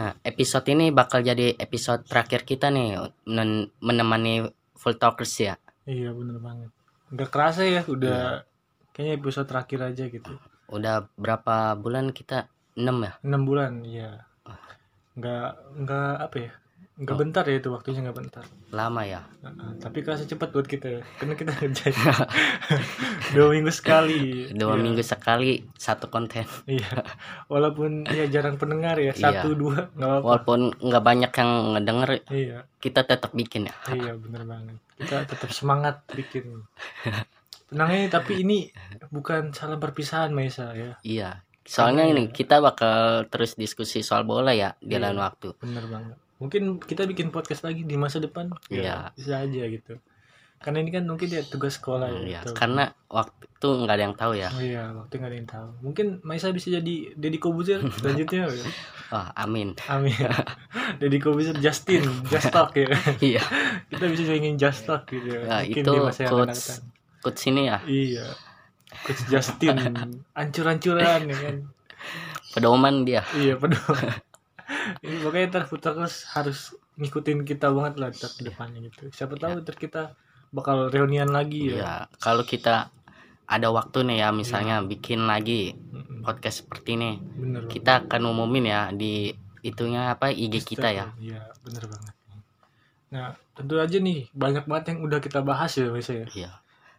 Nah, episode ini bakal jadi episode terakhir kita nih men- menemani full talkers ya. Iya bener banget. Nggak kerasa ya udah kayaknya episode terakhir aja gitu. Udah berapa bulan kita? 6 ya? enam bulan iya. Nggak nggak apa ya? Nggak Oh. bentar ya itu waktunya nggak bentar. Lama ya. Heeh, tapi kerasa cepat buat kita ya. Karena kita ngerjain dua minggu sekali. Dua Iya, minggu sekali satu konten. Iya. Walaupun ya jarang pendengar ya Iya. satu dua nggak apa-apa. Walaupun nggak banyak yang ngedenger, Iya kita tetap bikin ya. iya bener banget. Kita tetap semangat bikin. Tenang aja tapi ini bukan salam perpisahan Maisa ya. Iya. Soalnya ini ya- kita bakal terus diskusi soal bola ya di Iya. lain waktu. Bener banget. Mungkin kita bikin podcast lagi di masa depan. Iya. Ya, bisa aja gitu. Karena ini kan mungkin ya tugas sekolah ya. Iya, gitu. karena waktu itu nggak ada yang tahu ya. Oh iya, waktu nggak ada yang tahu. Mungkin Maisa bisa jadi Deddy Kobuzer selanjutnya. ya. Wah, amin. Amin. Deddy Kobuzer Justin, Just Talk ya. Iya. Kita bisa ingin Just Talk gitu ya. Nah, Mungkin itu di masa coach. Coach sini ya. Iya. Coach Justin, ancur-ancuran ya kan. Pedoman dia. Iya, pedo. Ini pokoknya ntar Futakers harus ngikutin kita banget lah ntar ke depannya gitu. Siapa tahu ntar kita bakal reunian lagi ya. Iya, kalau kita ada waktu nih ya misalnya Iya. bikin lagi podcast seperti ini, Bener. banget. kita akan umumin ya di itunya apa IG kita ya. Iya, bener banget. Nah, tentu aja nih banyak banget yang udah kita bahas ya biasanya. Iya.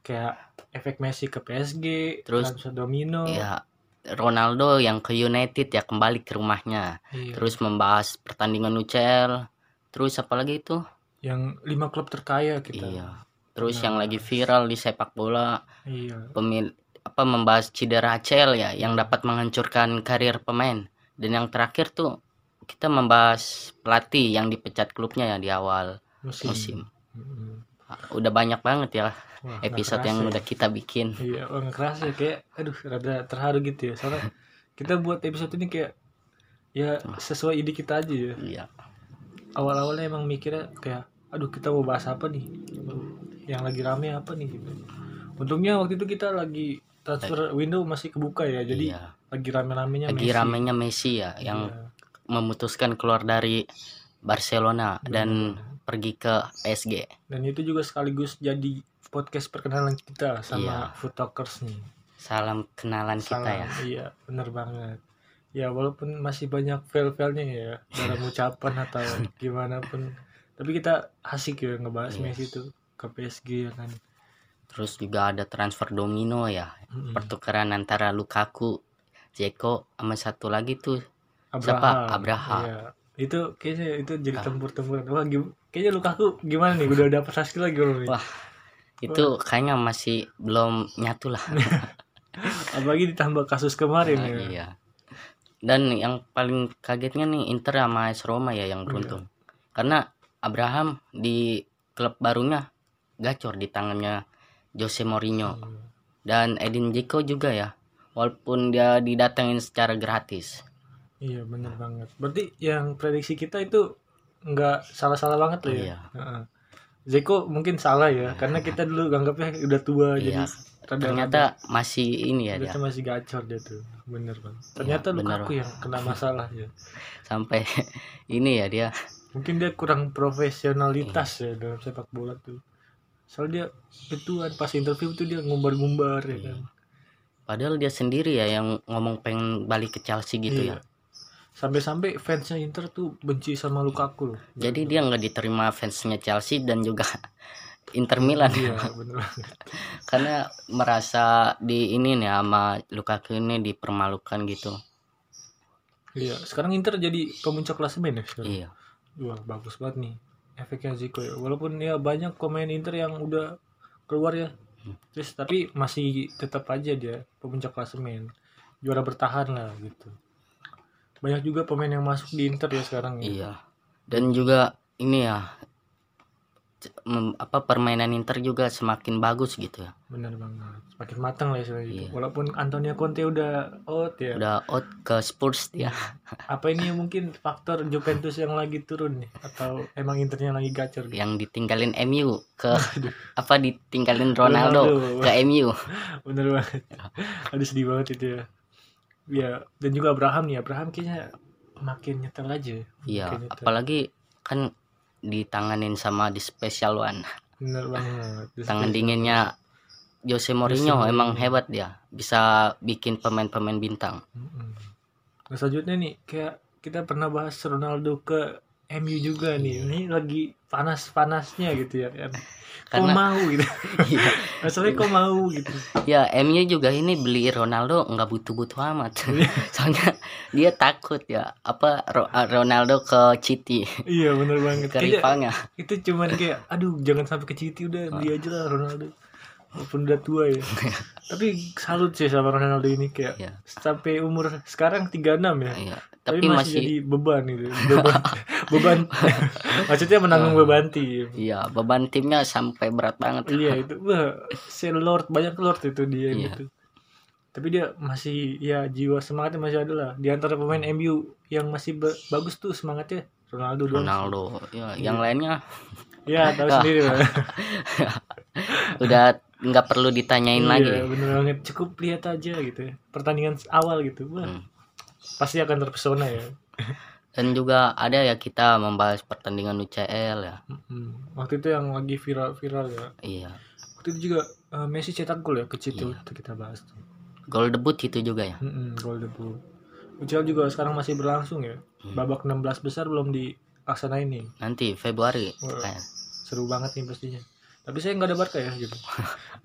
Kayak efek Messi ke PSG, Terus, Domino. Ya Ronaldo yang ke United ya kembali ke rumahnya. Iya. Terus membahas pertandingan UCL. Terus apa lagi itu? yang lima klub terkaya kita. Iya. Terus Benar. yang lagi viral di sepak bola Iya. pemil apa membahas cedera ACL ya yang dapat menghancurkan karir pemain. Dan yang terakhir tuh kita membahas pelatih yang dipecat klubnya ya di awal Musim. musim. Mm-mm. Udah banyak banget ya Wah, episode yang kerasa ya. udah kita bikin. Iya, wah, nggak kerasa ya. kayak aduh rada terharu gitu ya. Soalnya kita buat episode ini kayak ya sesuai ide kita aja ya. Iya. Awal-awalnya emang mikirnya kayak aduh kita mau bahas apa nih? Yang lagi rame apa nih gitu. Untungnya waktu itu kita lagi transfer window masih kebuka ya. Jadi Iya. lagi rame-ramenya Lagi Messi. ramenya Messi ya yang Iya, memutuskan keluar dari Barcelona dan pergi ke PSG. dan itu juga sekaligus jadi podcast perkenalan kita sama Iya. Food Talkers nih. Salam kenalan kita Salam. ya. Iya, bener banget. Ya walaupun masih banyak fail-failnya ya dalam ucapan atau gimana pun, tapi kita asik ya ngebahas Iya. Messi itu ke PSG ya kan. Terus juga ada transfer domino ya. Mm-mm. Pertukaran antara Lukaku, Zeko sama satu lagi tuh siapa? Abraham. Iya. Itu kayaknya itu jadi Ah. tempur-tempuran. Wah, gim- kayaknya Lukaku gimana nih? Udah dapet hasil lagi belum nih? Wah. itu kayaknya masih belum nyatu lah. Apalagi ditambah kasus kemarin Nah, ya. iya. Dan yang paling kagetnya nih Inter sama AS Roma ya yang beruntung. Karena Abraham di klub barunya gacor di tangannya Jose Mourinho Hmm. dan Edin Dzeko juga ya. Walaupun dia didatengin secara gratis. Iya bener banget. Berarti yang prediksi kita itu nggak salah-salah banget loh ya. Iya. Heeh. Zeko mungkin salah ya, karena kita dulu anggapnya udah tua jadi Iya. rada- Ternyata masih ini ya dia. ternyata masih gacor dia tuh, bener banget. Ternyata Iya, bener. Lukaku yang kena masalah ya. Sampai ini ya dia Mungkin dia kurang profesionalitas Iya. ya dalam sepak bola tuh. Soalnya dia gituan pas interview tuh dia ngumbar-ngumbar ya kan. padahal dia sendiri ya yang ngomong pengen balik ke Chelsea gitu Iya. ya. Sampai-sampai fansnya Inter tuh benci sama Lukaku loh. Jadi dia nggak diterima fansnya Chelsea dan juga Inter Milan Iya bener karena merasa di ini nih sama Lukaku ini dipermalukan gitu. Iya, sekarang Inter jadi pemuncak klasemen ya sekarang. Iya. Wah, bagus banget nih efeknya Zico ya. Walaupun ya banyak pemain Inter yang udah keluar ya. Hmm. Terus tapi masih tetap aja dia pemuncak klasemen. Juara bertahan lah gitu. Banyak juga pemain yang masuk di Inter ya sekarang ya. Iya. Dan juga ini ya apa permainan Inter juga semakin bagus gitu ya. benar banget semakin matang lah istilahnya gitu. Iya. walaupun Antonio Conte udah out ya Udah out ke Spurs dia. apa ini mungkin faktor Juventus yang lagi turun nih atau emang Internya lagi gacor gitu? yang ditinggalin MU ke apa ditinggalin Ronaldo, Ronaldo. ke MU. bener banget aduh sedih banget itu ya ya dan juga Abraham nih Abraham kayaknya makin nyetel aja Iya, apalagi kan ditanganin sama di Special One. bener banget Tangan kayak- dinginnya Jose Mourinho Mourinho. emang hebat dia, bisa bikin pemain-pemain bintang. Mm-mm. Nah, selanjutnya nih kayak kita pernah bahas Ronaldo ke MU juga nih. Ini lagi panas-panasnya gitu ya kan. Kok mau gitu. Iya. masalahnya kok mau gitu. Ya MU juga ini beli Ronaldo nggak butuh-butuh amat. Iya. Soalnya dia takut ya apa Ro- Ronaldo ke City. Iya bener banget. Ke rivalnya. itu cuman kayak aduh jangan sampai ke City udah beli aja lah Ronaldo walaupun udah tua ya. Tapi salut sih sama Ronaldo ini kayak Iya. sampai umur sekarang 36 ya. Iya, tapi, tapi masih, masih jadi beban gitu beban beban. Maksudnya menanggung beban tim. Iya beban timnya sampai berat banget. iya itu. Wah si Lord banyak Lord itu dia Iya. gitu. Tapi dia masih ya jiwa semangatnya masih ada lah. Di antara pemain MU yang masih ba- bagus tuh semangatnya Ronaldo doang Ronaldo, ya, yang lainnya? Ya tahu Ah. sendiri lah. Udah nggak perlu ditanyain lagi. iya bener banget cukup lihat aja gitu ya pertandingan awal gitu wah Hmm. pasti akan terpesona ya Dan juga ada ya kita membahas pertandingan UCL ya. Mm-mm. waktu itu yang lagi viral-viral ya Iya. waktu itu juga eh, Messi cetak gol ya ke situ Iya. itu kita bahas tuh Gol debut itu juga ya. Mm-mm, gol debut UCL juga sekarang masih berlangsung ya Hmm. babak 16 besar belum dilaksanain nih Nanti Februari. Wah. Seru banget nih pastinya tapi saya nggak ada Barca ya gitu.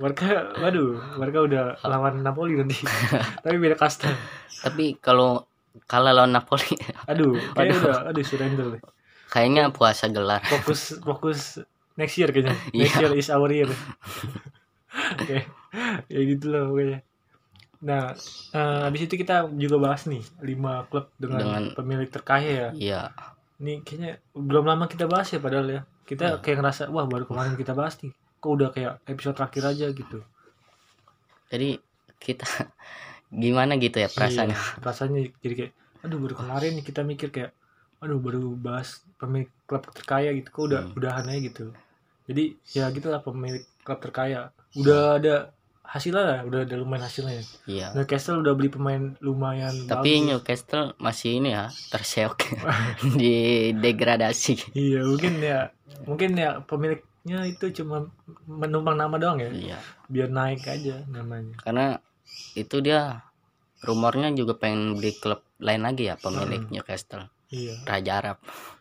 Barca waduh Barca udah lawan Napoli nanti. Tapi beda kasta. Tapi kalau kalah lawan Napoli aduh kayak udah aduh surrender deh. Kayaknya puasa gelar. fokus fokus next year kayaknya. Iya. next year is our year. Oke ya gitu lah pokoknya. Nah eh, habis itu kita juga bahas nih lima klub dengan, Dengan- pemilik terkaya ya. Iya. Nih kayaknya belum lama kita bahas ya padahal ya. Kita Iya. kayak ngerasa wah baru kemarin kita bahas nih. Kok udah kayak episode terakhir aja gitu. Jadi kita gimana gitu ya perasaannya? Iya, perasaannya jadi kayak aduh baru kemarin kita mikir kayak aduh baru bahas pemilik klub terkaya gitu kok udah Hmm. udahan aja gitu. Jadi ya gitulah pemilik klub terkaya. Udah ada hasilnya lah, udah ada lumayan hasilnya. Iya. Newcastle udah beli pemain lumayan Tapi bagus. Newcastle masih ini ya terseok di degradasi. Iya mungkin ya mungkin ya pemiliknya itu cuma menumpang nama doang ya Iya. biar naik aja namanya. Karena itu dia rumornya juga pengen beli klub lain lagi ya pemilik Hmm. Newcastle Iya. Raja Arab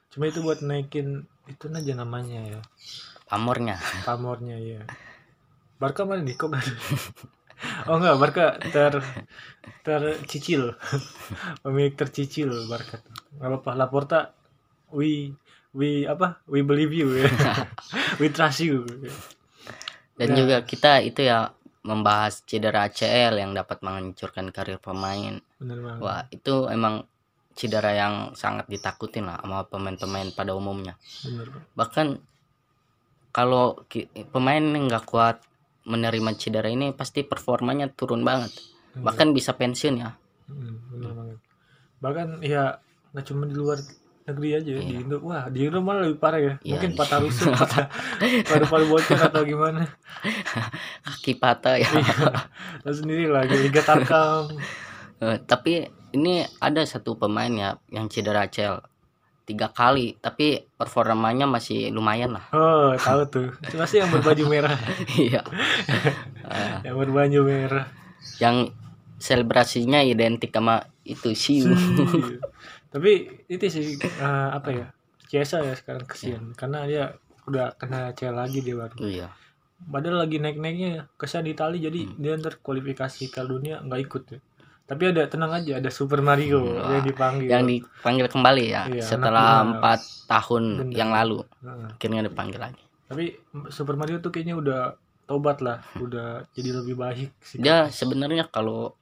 Cuma itu buat naikin itu aja namanya ya. pamornya Pamornya ya. Barca mana nih? Kok gak ada? Oh enggak, Barca ter tercicil. Pemilik tercicil Barca. Gak apa-apa, Laporta we we apa? We believe you we trust you. dan Ya. juga kita itu ya membahas cedera ACL yang dapat menghancurkan karir pemain Bener banget. wah itu emang cedera yang sangat ditakutin lah sama pemain-pemain pada umumnya Bener bahkan kalau pemain nggak kuat menerima cedera ini pasti performanya turun banget bahkan bisa pensiun ya Hmm. Bahkan ya nggak cuma di luar negeri aja ya, di Indo. Wah, di Indo malah lebih parah ya. Iya, Mungkin iya. patah rusuk, patah paru-paru bocor atau gimana. kaki patah ya Tahu sendiri lah, Liga Tarkam. Eh, tapi ini ada satu pemain ya yang cedera ACL tiga kali tapi performanya masih lumayan lah Oh, tahu tuh. Itu pasti yang berbaju merah. iya yang berbaju merah. yang selebrasinya identik sama itu siu Iya. Tapi itu sih eh, apa ya? Ciesa ya sekarang kesian karena dia udah kena CL lagi dia baru. iya Padahal lagi naik-naiknya kesian di Itali jadi Hmm. dia ntar kualifikasi Piala Dunia nggak ikut ya. Tapi ada tenang aja ada Super Mario Hmm, yang wah. dipanggil. yang dipanggil kembali ya Iya, setelah empat tahun Bener. yang lalu Heeh. akhirnya dipanggil lagi Tapi Super Mario tuh kayaknya udah tobat lah, udah jadi lebih baik sih. dia sebenarnya kalau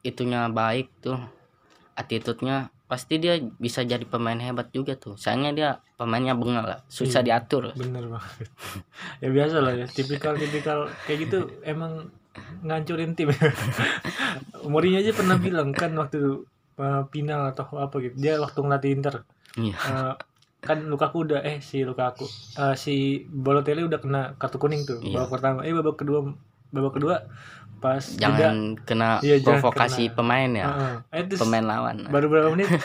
itunya baik tuh attitude-nya pasti dia bisa jadi pemain hebat juga tuh sayangnya dia pemainnya bengal lah susah Iya. diatur bener banget ya biasa lah ya tipikal tipikal kayak gitu emang ngancurin tim. Mourinho aja pernah bilang kan waktu uh, final atau apa gitu dia waktu ngelatih Inter. Iya. Uh, kan Lukaku udah eh si Lukaku uh, si Balotelli udah kena kartu kuning tuh Iya. babak pertama. Eh babak kedua babak kedua pas jeda, jangan kena Iya, jangan provokasi kena. pemain ya. Uh, eh, terus pemain lawan. baru berapa menit?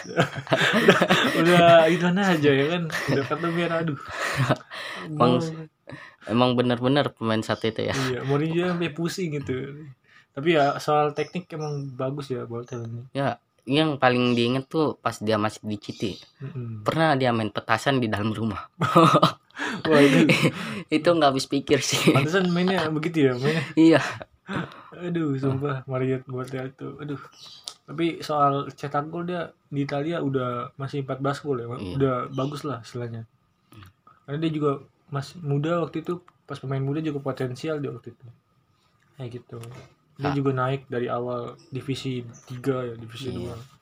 Udah udah gimana aja ya kan? Udah kartu merah aduh. Mau- emang bener-bener pemain satu itu ya Iya, Mourinho sampai pusing gitu. Tapi ya soal teknik emang bagus ya Balotelli ini. ya yang paling diinget tuh pas dia masih di Citi Mm-mm. pernah dia main petasan di dalam rumah Wah itu itu nggak habis pikir sih pantesan mainnya begitu ya mainnya. iya Aduh, sumpah Mario Balotelli itu. Aduh. Tapi soal cetak gol dia di Italia udah masih 14 gol ya. Iya. Udah bagus lah istilahnya. Karena dia juga masih muda waktu itu pas pemain muda juga potensial dia waktu itu. Kayak gitu. Dia Ah. juga naik dari awal divisi 3 ya, divisi Iya. 2.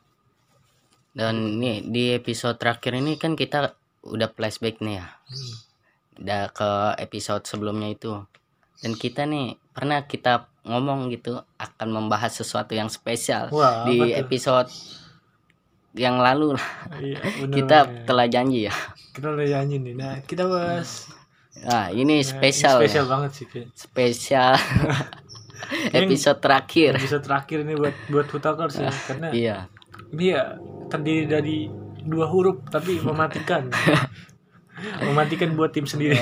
dan nih di episode terakhir ini kan kita udah flashback nih ya Hmm. udah ke episode sebelumnya itu dan kita nih pernah kita ngomong gitu akan membahas sesuatu yang spesial Wah, di tuh? episode yang lalu lah. Iya, bener kita banget. telah janji ya kita udah nyanyi nih. Nah, kita bahas nah ini Nah, spesial ini ya. spesial banget sih kayak. spesial episode terakhir Episode terakhir ini buat buat Futakers ya karena iya ini ya terdiri dari dua huruf tapi mematikan. mematikan buat tim sendiri.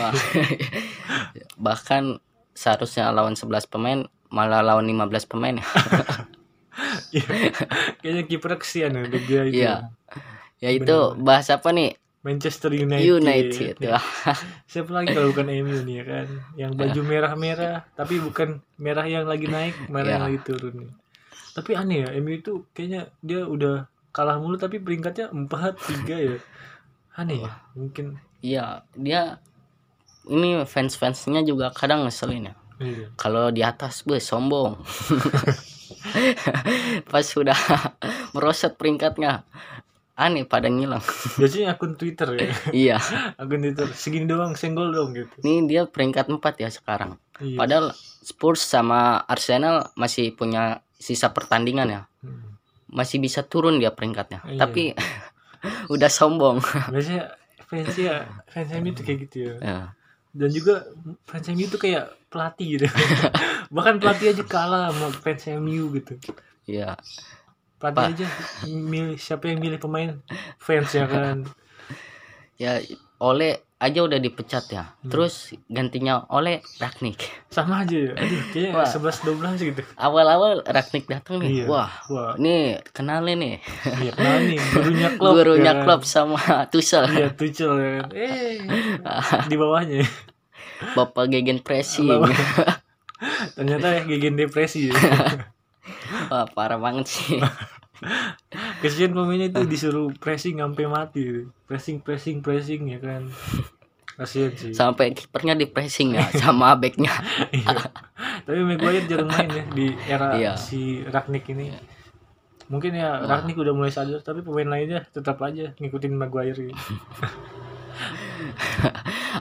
Bahkan seharusnya lawan 11 pemain malah lawan 15 pemain ya. Kayaknya kiper kesian ya dia itu. Iya. ya itu bahas apa nih Manchester United. United Ya. Siapa lagi kalau bukan MU nih ya kan? Yang baju merah-merah tapi bukan merah yang lagi naik, merah yang Iya. lagi turun nih. Tapi aneh ya, MU itu kayaknya dia udah kalah mulu tapi peringkatnya 4 3 ya. Aneh ya, mungkin iya dia ini fans-fansnya juga kadang ngeselin ya iya. kalau di atas gue sombong pas sudah merosot peringkatnya aneh pada ngilang Biasanya akun Twitter ya. iya akun Twitter segini doang senggol dong gitu. ini dia peringkat 4 ya sekarang Iya. padahal Spurs sama Arsenal masih punya sisa pertandingan ya Hmm. masih bisa turun dia peringkatnya Iya. tapi udah sombong Biasanya fans ya fans MU itu kayak gitu ya. ya. Dan juga fans MU itu kayak pelatih gitu. Bahkan pelatih aja kalah sama fans MU gitu. Iya. Pelatih Pak. aja milih siapa yang milih pemain fans ya kan. ya oleh aja udah dipecat ya Hmm. terus gantinya oleh Ragnik Sama aja ya. Aduh, kayaknya Wah. 11 12 gitu. awal-awal Ragnik datang nih Iya. wah Wah, ini kenalin nih iya kenal nih gurunya klub. gurunya ya kan. klub sama Tuchel Iya, Tuchel ya kan. Eh, di bawahnya. bapak gegen pressing Bapak. Ternyata ya gegen depresi ya. wah parah banget sih Kesian pemainnya itu disuruh pressing sampai mati. Pressing, pressing, pressing ya kan. Kasian sih. sampai kipernya di pressing ya sama backnya Iya. Tapi Maguire jarang main ya di era Iya. si Ragnik ini. Mungkin ya Ragnik udah mulai sadar tapi pemain lainnya tetap aja ngikutin Maguire. gitu.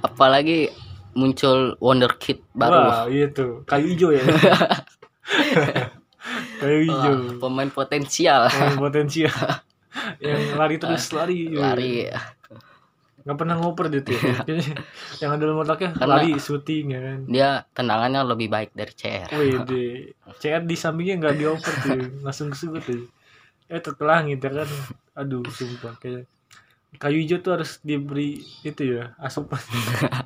apalagi muncul wonderkid baru Wah, iya tuh. Kayu hijau ya. Kayu hijau. Wah, pemain potensial Pemain potensial. yang lari terus lari. lari Nggak pernah ngoper dia tuh. ya. Jadi, yang ada Karena- lari syuting ya kan. dia tendangannya lebih baik dari CR Wih, di CR di sampingnya nggak dioper tuh, langsung kesebut tuh. Eh terkelangit ya kan. Aduh, sumpah kayak kayu hijau tuh harus diberi itu ya asupan. Nah,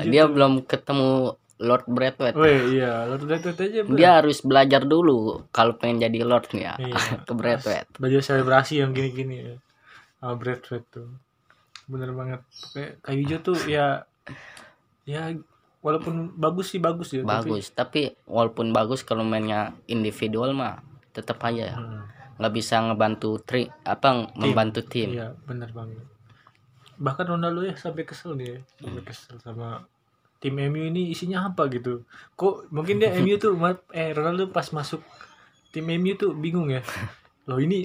hijau dia tuh- belum ketemu Lord Bradway Wih, iya, dari itu aja. Bro. dia harus belajar dulu kalau pengen jadi Lord nih ya Iya. ke Bradway baju selebrasi yang gini-gini ya. Sama Brad Pitt tuh. Bener banget. Kayak kayu hijau tuh ya ya walaupun bagus sih bagus ya. tapi- bagus tapi walaupun bagus kalau mainnya individual mah tetap aja ya Hmm. Nggak bisa ngebantu tri apa membantu tim Iya, bener banget. Bahkan Ronaldo ya sampai kesel nih, ya. sampai Hmm. kesel sama tim MU ini isinya apa gitu. Kok mungkin dia MU tuh eh Ronaldo pas masuk tim MU tuh bingung ya. loh ini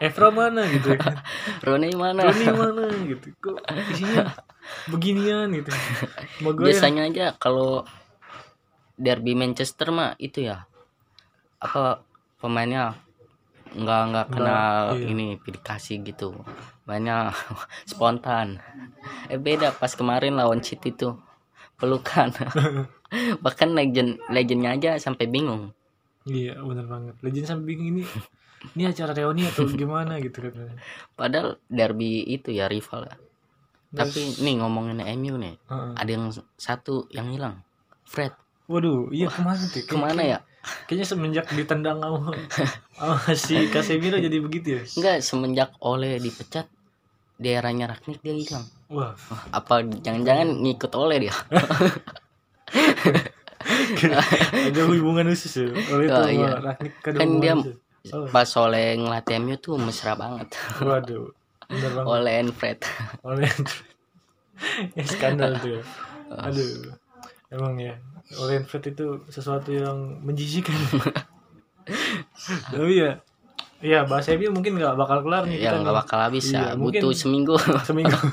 Evra mana gitu kan Rooney mana Roni mana gitu kok isinya beginian gitu Maguire biasanya aja kalau derby Manchester mah itu ya apa pemainnya nggak nggak kenal iya. ini dikasih gitu. Banyak spontan. Eh beda pas kemarin lawan City tuh pelukan. Bahkan legend legendnya aja sampai bingung. Iya bener banget. Legend sampai bingung ini ini acara reuni atau gimana? Gitu kan padahal derby itu ya rival ya. tapi nih ngomongin MU nih. Heeh. ada yang satu yang hilang. Fred. Waduh iya ke mana tuh? Ke mana ya kayaknya semenjak ditendang sama sama si Casemiro jadi begitu ya? Enggak semenjak Ole dipecat daerahnya Ragnik dia hilang. Wah. Wah, apa jangan-jangan ngikut Ole dia? Ada hubungan khusus ya? Oleh itu Oh, iya. Ragnik Kan dia- khusus. Oh. pas Ole ngelatih MU tuh mesra banget. Waduh bener banget. Ole and Fred. Oleh ya, skandal tuh ya. aduh emang ya oleh Fred itu sesuatu yang menjijikan. Tapi ya Iya bahasa MU mungkin nggak bakal kelar nih kita nggak bakal habis Iya, ya mungkin- butuh seminggu. Seminggu.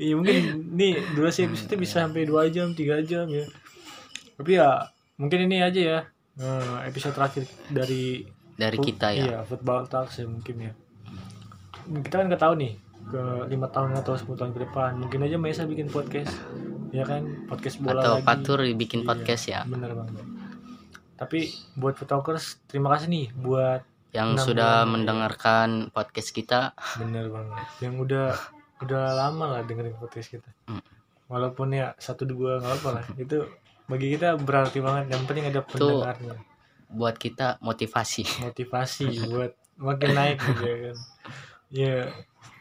Iya mungkin nih durasi episode bisa sampai dua jam tiga jam ya. Tapi ya mungkin ini aja ya eh, episode terakhir dari dari kita ya. iya football talks ya mungkin ya. Kita kan nggak tahu nih ke lima tahun atau 10 tahun ke depan. Mungkin aja Mesa bikin podcast ya kan podcast bola atau lagi. Fatur bikin Iya, podcast ya. bener banget. Tapi buat footokers terima kasih nih buat yang sudah bulan, mendengarkan podcast kita. Bener banget. Yang udah udah lama lah dengerin podcast kita. Hmm. walaupun ya satu dua nggak apa lah. Itu bagi kita berarti banget. Yang penting ada pendengarnya. buat kita motivasi. Motivasi buat makin naik gitu ya kan. Ya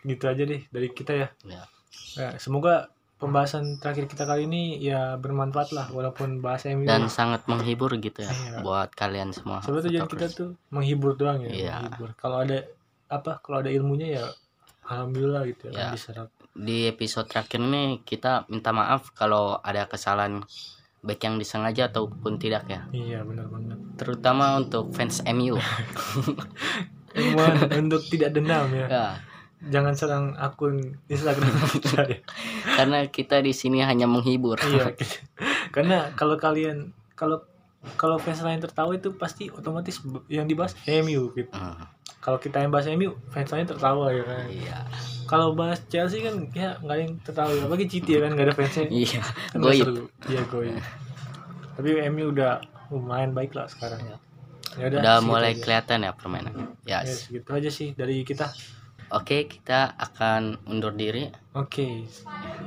gitu aja deh dari kita ya. Ya. Ya, semoga pembahasan terakhir kita kali ini ya bermanfaat lah walaupun bahasa MU dan sangat menghibur gitu ya Iya. buat kalian semua sebenarnya tujuan kita tuh menghibur doang ya Iya. menghibur. Kalau ada apa kalau ada ilmunya ya alhamdulillah gitu ya, Ya. kan diserap. Di episode terakhir ini kita minta maaf kalau ada kesalahan baik yang disengaja ataupun tidak ya. Iya benar banget. Terutama untuk fans MU untuk tidak dendam ya. Ya jangan serang akun Instagram kita ya karena kita di sini hanya menghibur. Iya. Karena kalau kalian kalau kalau fans lain tertawa itu pasti otomatis yang dibahas MU gitu Hmm, kalau kita yang bahas MU fans lain tertawa ya kan? Iya. Kalau bahas Chelsea kan ya nggak ada yang tertawa. Ya bagi Citi ya kan? Nggak ada fansnya. Iya kan goib. iya goib. Tapi MU udah lumayan baik lah sekarang ya. Ya udah mulai aja. kelihatan ya permainan. Ya yes. segitu aja sih dari kita oke kita akan undur diri. Oke.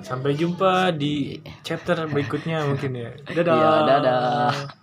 Sampai jumpa di chapter berikutnya mungkin ya. Dadah. Iya, dadah.